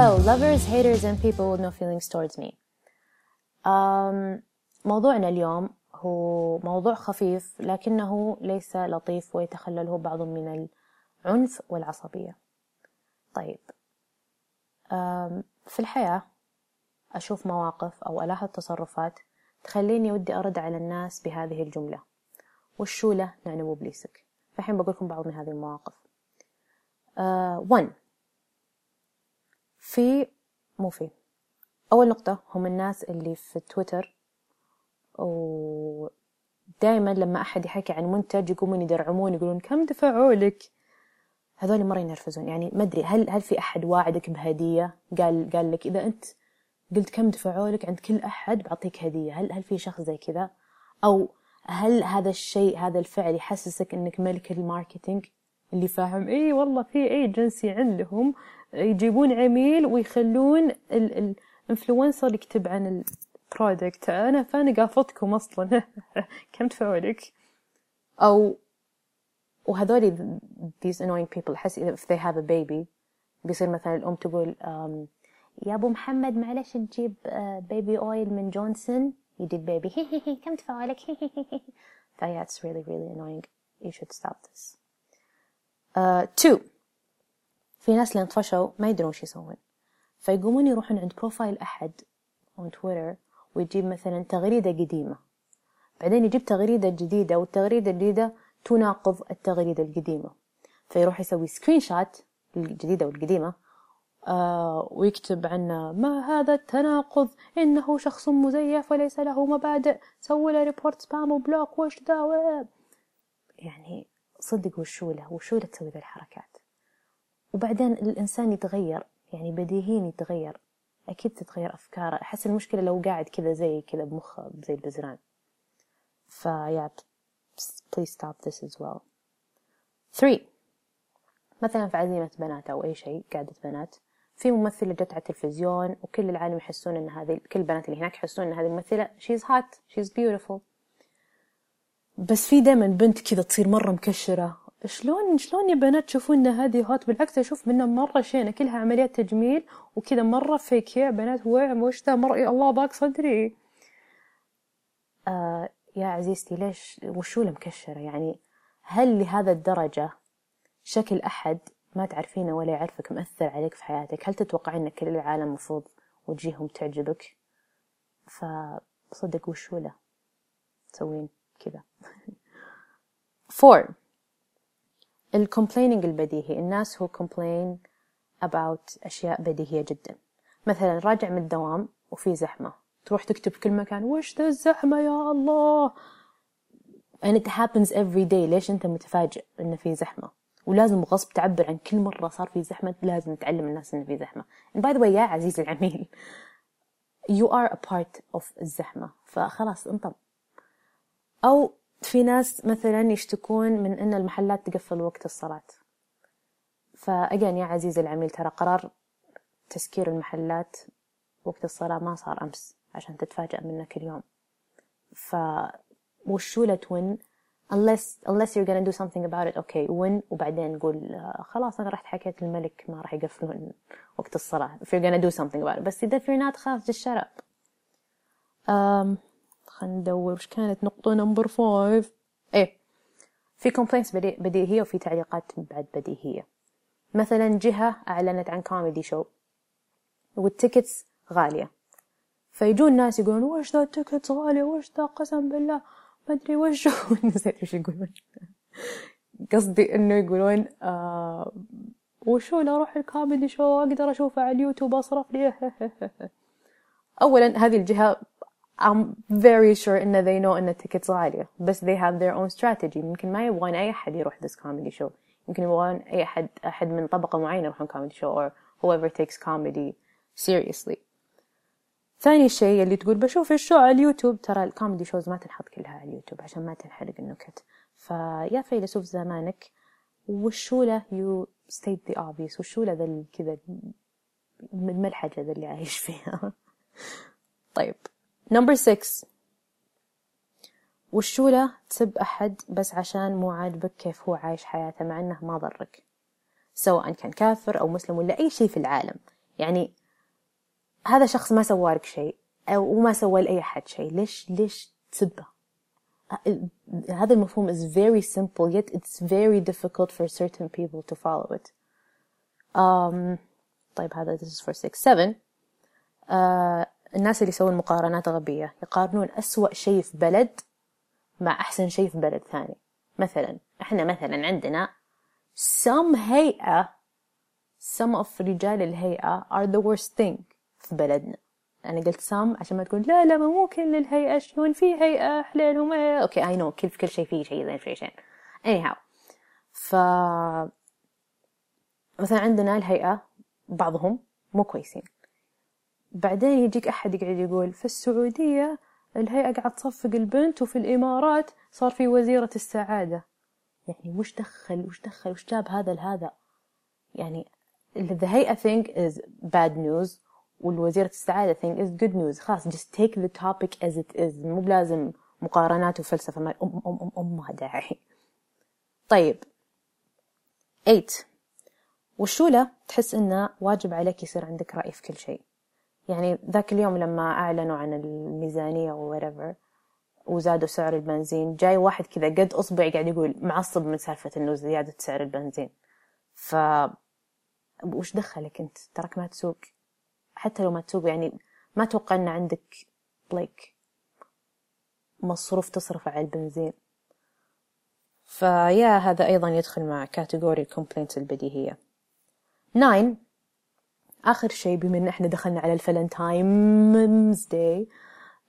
Hello, lovers, haters, and people with no feelings towards me. Um, موضوعنا اليوم هو موضوع خفيف لكنه ليس لطيف ويتخلله بعض من العنف والعصبية. طيب، um, في الحياة أشوف مواقف أو ألاحظ تصرفات تخليني ودي أرد على الناس بهذه الجملة والشولة نعنب بليسك فالحين بقول لكم بعض من هذه المواقف. uh, one في مو في. أول نقطة هم الناس اللي في تويتر ودائما لما أحد يحكي عن منتج يقومون يدرعمون يقولون كم دفعوا لك؟ هذول مرة ينرفزون. يعني ما أدري هل هل في أحد واعدك بهدية؟ قال قال لك إذا أنت قلت كم دفعوا لك؟ عند كل أحد بعطيك هدية. هل هل في شخص زي كذا؟ أو هل هذا الشيء هذا الفعل يحسسك إنك ملك الماركتينج؟ اللي فاهم. إي والله في ايجنسي عندهم يجيبون عميل ويخلون ال influencer يكتب عن ال product أنا فأنا قافطكم أصلا. كم تدفعوا لك؟ أو وهذول these annoying people. أحس إذا if they have a baby بيصير مثلا الأم تقول um, يا أبو محمد معلش تجيب baby oil من جونسون؟ يجيب baby كم تدفعوا لك؟ ف yeah it's really really annoying. You should stop this. Uh, two. في ناس اللي انطفشوا ما يدرون وش يسوون. فيقومون يروحون عند profile أحد on Twitter ويجيب مثلا تغريدة قديمة. بعدين يجيب تغريدة جديدة والتغريدة الجديدة تناقض التغريدة القديمة. فيروح يسوي screenshot الجديدة والقديمة آه ويكتب عنه ما هذا التناقض إنه شخص مزيف وليس له مبادئ. سووا له report spam و block وش ذا يعني صدق وشوله وشوله تسوي ذي الحركات. وبعدين الإنسان يتغير يعني بديهيا يتغير أكيد تتغير أفكاره. أحس المشكلة لو قاعد كذا زي كذا بمخه زي البزران. فيا please stop this as well. Three. مثلا في عزيمة بنات أو أي شيء قعدة بنات في ممثلة جت على التلفزيون وكل العالم يحسون إن هذه كل البنات اللي هناك يحسون إن هذه الممثلة she's hot she's beautiful. بس في دائما بنت كذا تصير مرة مكشرة. شلون شلون يا بنات تشوفون إن هذه هوت بالعكس أشوف منها مرة شينة. كلها عمليات تجميل وكذا مرة فيك يا بنات. وش ذا مرة؟ يا الله ضاق صدري. آه يا عزيزتي ليش وشو مكشره يعني هل لهذا الدرجة شكل أحد ما تعرفينه ولا يعرفك مأثر عليك في حياتك؟ هل تتوقعين ان كل العالم مفروض وجيههم تعجبك؟ فصدق وشو له؟ تسوين كذا four. ال complaining البديهي. الناس who complain about أشياء بديهية جدا. مثلا راجع من الدوام وفي زحمة. تروح تكتب كل مكان. وش ذا الزحمة يا الله؟ And it happens every day. ليش أنت متفاجئ إنه في زحمة؟ ولازم غصب تعبر عن كل مرة صار في زحمة لازم تعلم الناس إنه في زحمة. And by the way يا عزيزي العميل you are a part of الزحمة. فخلاص انطب أو في ناس مثلا يشتكون من إن المحلات تقفل وقت الصلاة. فأجان يا عزيزي العميل ترى قرار تسكير المحلات وقت الصلاة ما صار أمس عشان تتفاجأ منك اليوم ف وشولة whine unless unless you're gonna do something about it okay whine وبعدين نقول خلاص أنا رحت حكيت الملك ما راح يقفلون وقت الصلاة if you're gonna do something about it. بس إذا if you're not خلاص just shut up um, خلينا ندور. وش كانت نقطة number five إيه. في complaints بديهية وفي تعليقات بعد بديهية مثلا جهة أعلنت عن comedy show وال tickets غالية. فيجون ناس يقولون وش ذا ال tickets غالية؟ وش ذا قسم بالله؟ ما أدري وش. نسيت وش يقولون. قصدي إنه يقولون آه وشو لا أروح ال comedy show أقدر أشوفه على اليوتيوب أصرف لي. أولا هذه الجهة I'm very sure إن they know إن ال tickets غالية. بس they have their own strategy. يمكن ما يبغون أي أحد يروح this comedy show. يمكن يبغون أي أحد أحد من طبقة معينة يروحون comedy show or whoever takes comedy seriously. ثاني شيء اللي تقول بشوف ال show على اليوتيوب ترى ال comedy shows ما تنحط كلها على اليوتيوب عشان ما تنحرق النكت. فيا فيلسوف زمانك وشو له you state the obvious له ذا كذا الملحجة ذا اللي عايش فيها؟ طيب. number 6 والشولة تسب أحد بس عشان مو عاجبك كيف هو عايش حياته مع أنه ما ضرك؟ سواء كان كافر أو مسلم ولا أي شيء في العالم. يعني هذا شخص ما سوى لك شيء أو وما سوى لأي أحد شيء. ليش ليش تسبه؟ هذا المفهوم is very simple yet it's very difficult for certain people to follow it. Um, طيب هذا this is for six. Seven. Uh, الناس اللي يسوون مقارنات غبية يقارنون أسوأ شيء في بلد مع أحسن شيء في بلد ثاني. مثلا إحنا مثلا عندنا some هيئة some of رجال الهيئة are the worst thing في بلدنا. أنا قلت some عشان ما تقول لا لا مو كل الهيئة شلون في هيئة حليلهم أوكي I know كل كل شيء فيه شيء زين في شيء. Anyhow. ف مثلا عندنا الهيئة بعضهم مو كويسين. بعدين يجيك أحد يقعد يقول في السعودية الهيئة قاعد تصفق البنت وفي الإمارات صار في وزيرة السعادة. يعني وش دخل؟ وش دخل؟ وش جاب هذا لهذا؟ يعني the هيئة think is bad news والوزيرة السعادة think is good news. خلاص just take the topic as it is. مو بلازم مقارنات وفلسفة. ما أم أم أم أم ما داعي. طيب. 8 والشولة تحس إنه واجب عليك يصير عندك رأي في كل شيء. يعني ذاك اليوم لما أعلنوا عن الميزانية و whatever وزادوا سعر البنزين جاي واحد كذا قد أصبع قاعد يقول معصب من سالفة إنه زيادة سعر البنزين. ف وش دخلك أنت؟ تراك ما تسوق. حتى لو ما تسوق يعني ما أتوقع إن عندك like مصروف تصرف على البنزين. فيا هذا أيضا يدخل مع category ال complaints البديهية. nine آخر شيء بما إن إحنا دخلنا على ال Valentine's Day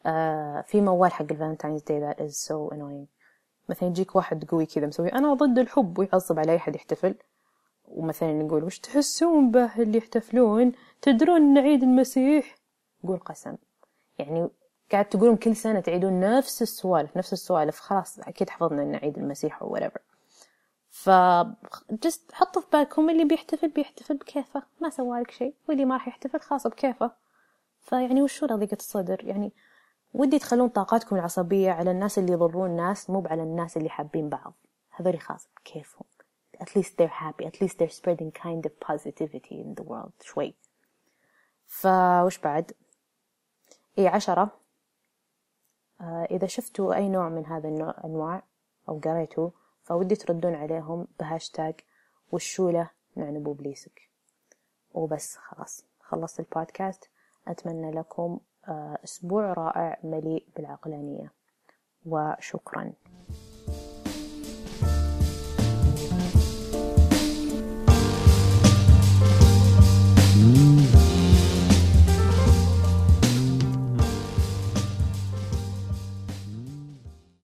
آه في موال حق ال Valentine's Day that is so annoying. مثلا يجيك واحد قوي كذا مسوي أنا ضد الحب ويعصب على أي أحد يحتفل. ومثلا نقول وش تحسون به اللي يحتفلون؟ تدرون إن عيد المسيح؟ قول قسم. يعني قاعد تقولون كل سنة تعيدون نفس السوالف نفس السوالف خلاص أكيد حفظنا إن عيد المسيح أو whatever. ف جست حطوا في بالكم اللي بيحتفل بيحتفل بكيفه. ما سوى لك شيء واللي ما راح يحتفل خلاص بكيفه. فيعني وشو ضيقة الصدر؟ يعني ودي تخلون طاقاتكم العصبية على الناس اللي يضرون الناس مو على الناس اللي حابين بعض. هذول خلاص بكيفهم. At least they're happy. At least they're spreading kind of positivity in the world. شوي. فوش بعد؟ اي عشرة. آه إذا شفتوا أي نوع من هذا النوع أنواع أو قريتوا فودي تردون عليهم بهاشتاج والشولة نعنبو بليسك وبس خلاص خلصت البودكاست. أتمنى لكم أسبوع رائع مليء بالعقلانية. وشكرا.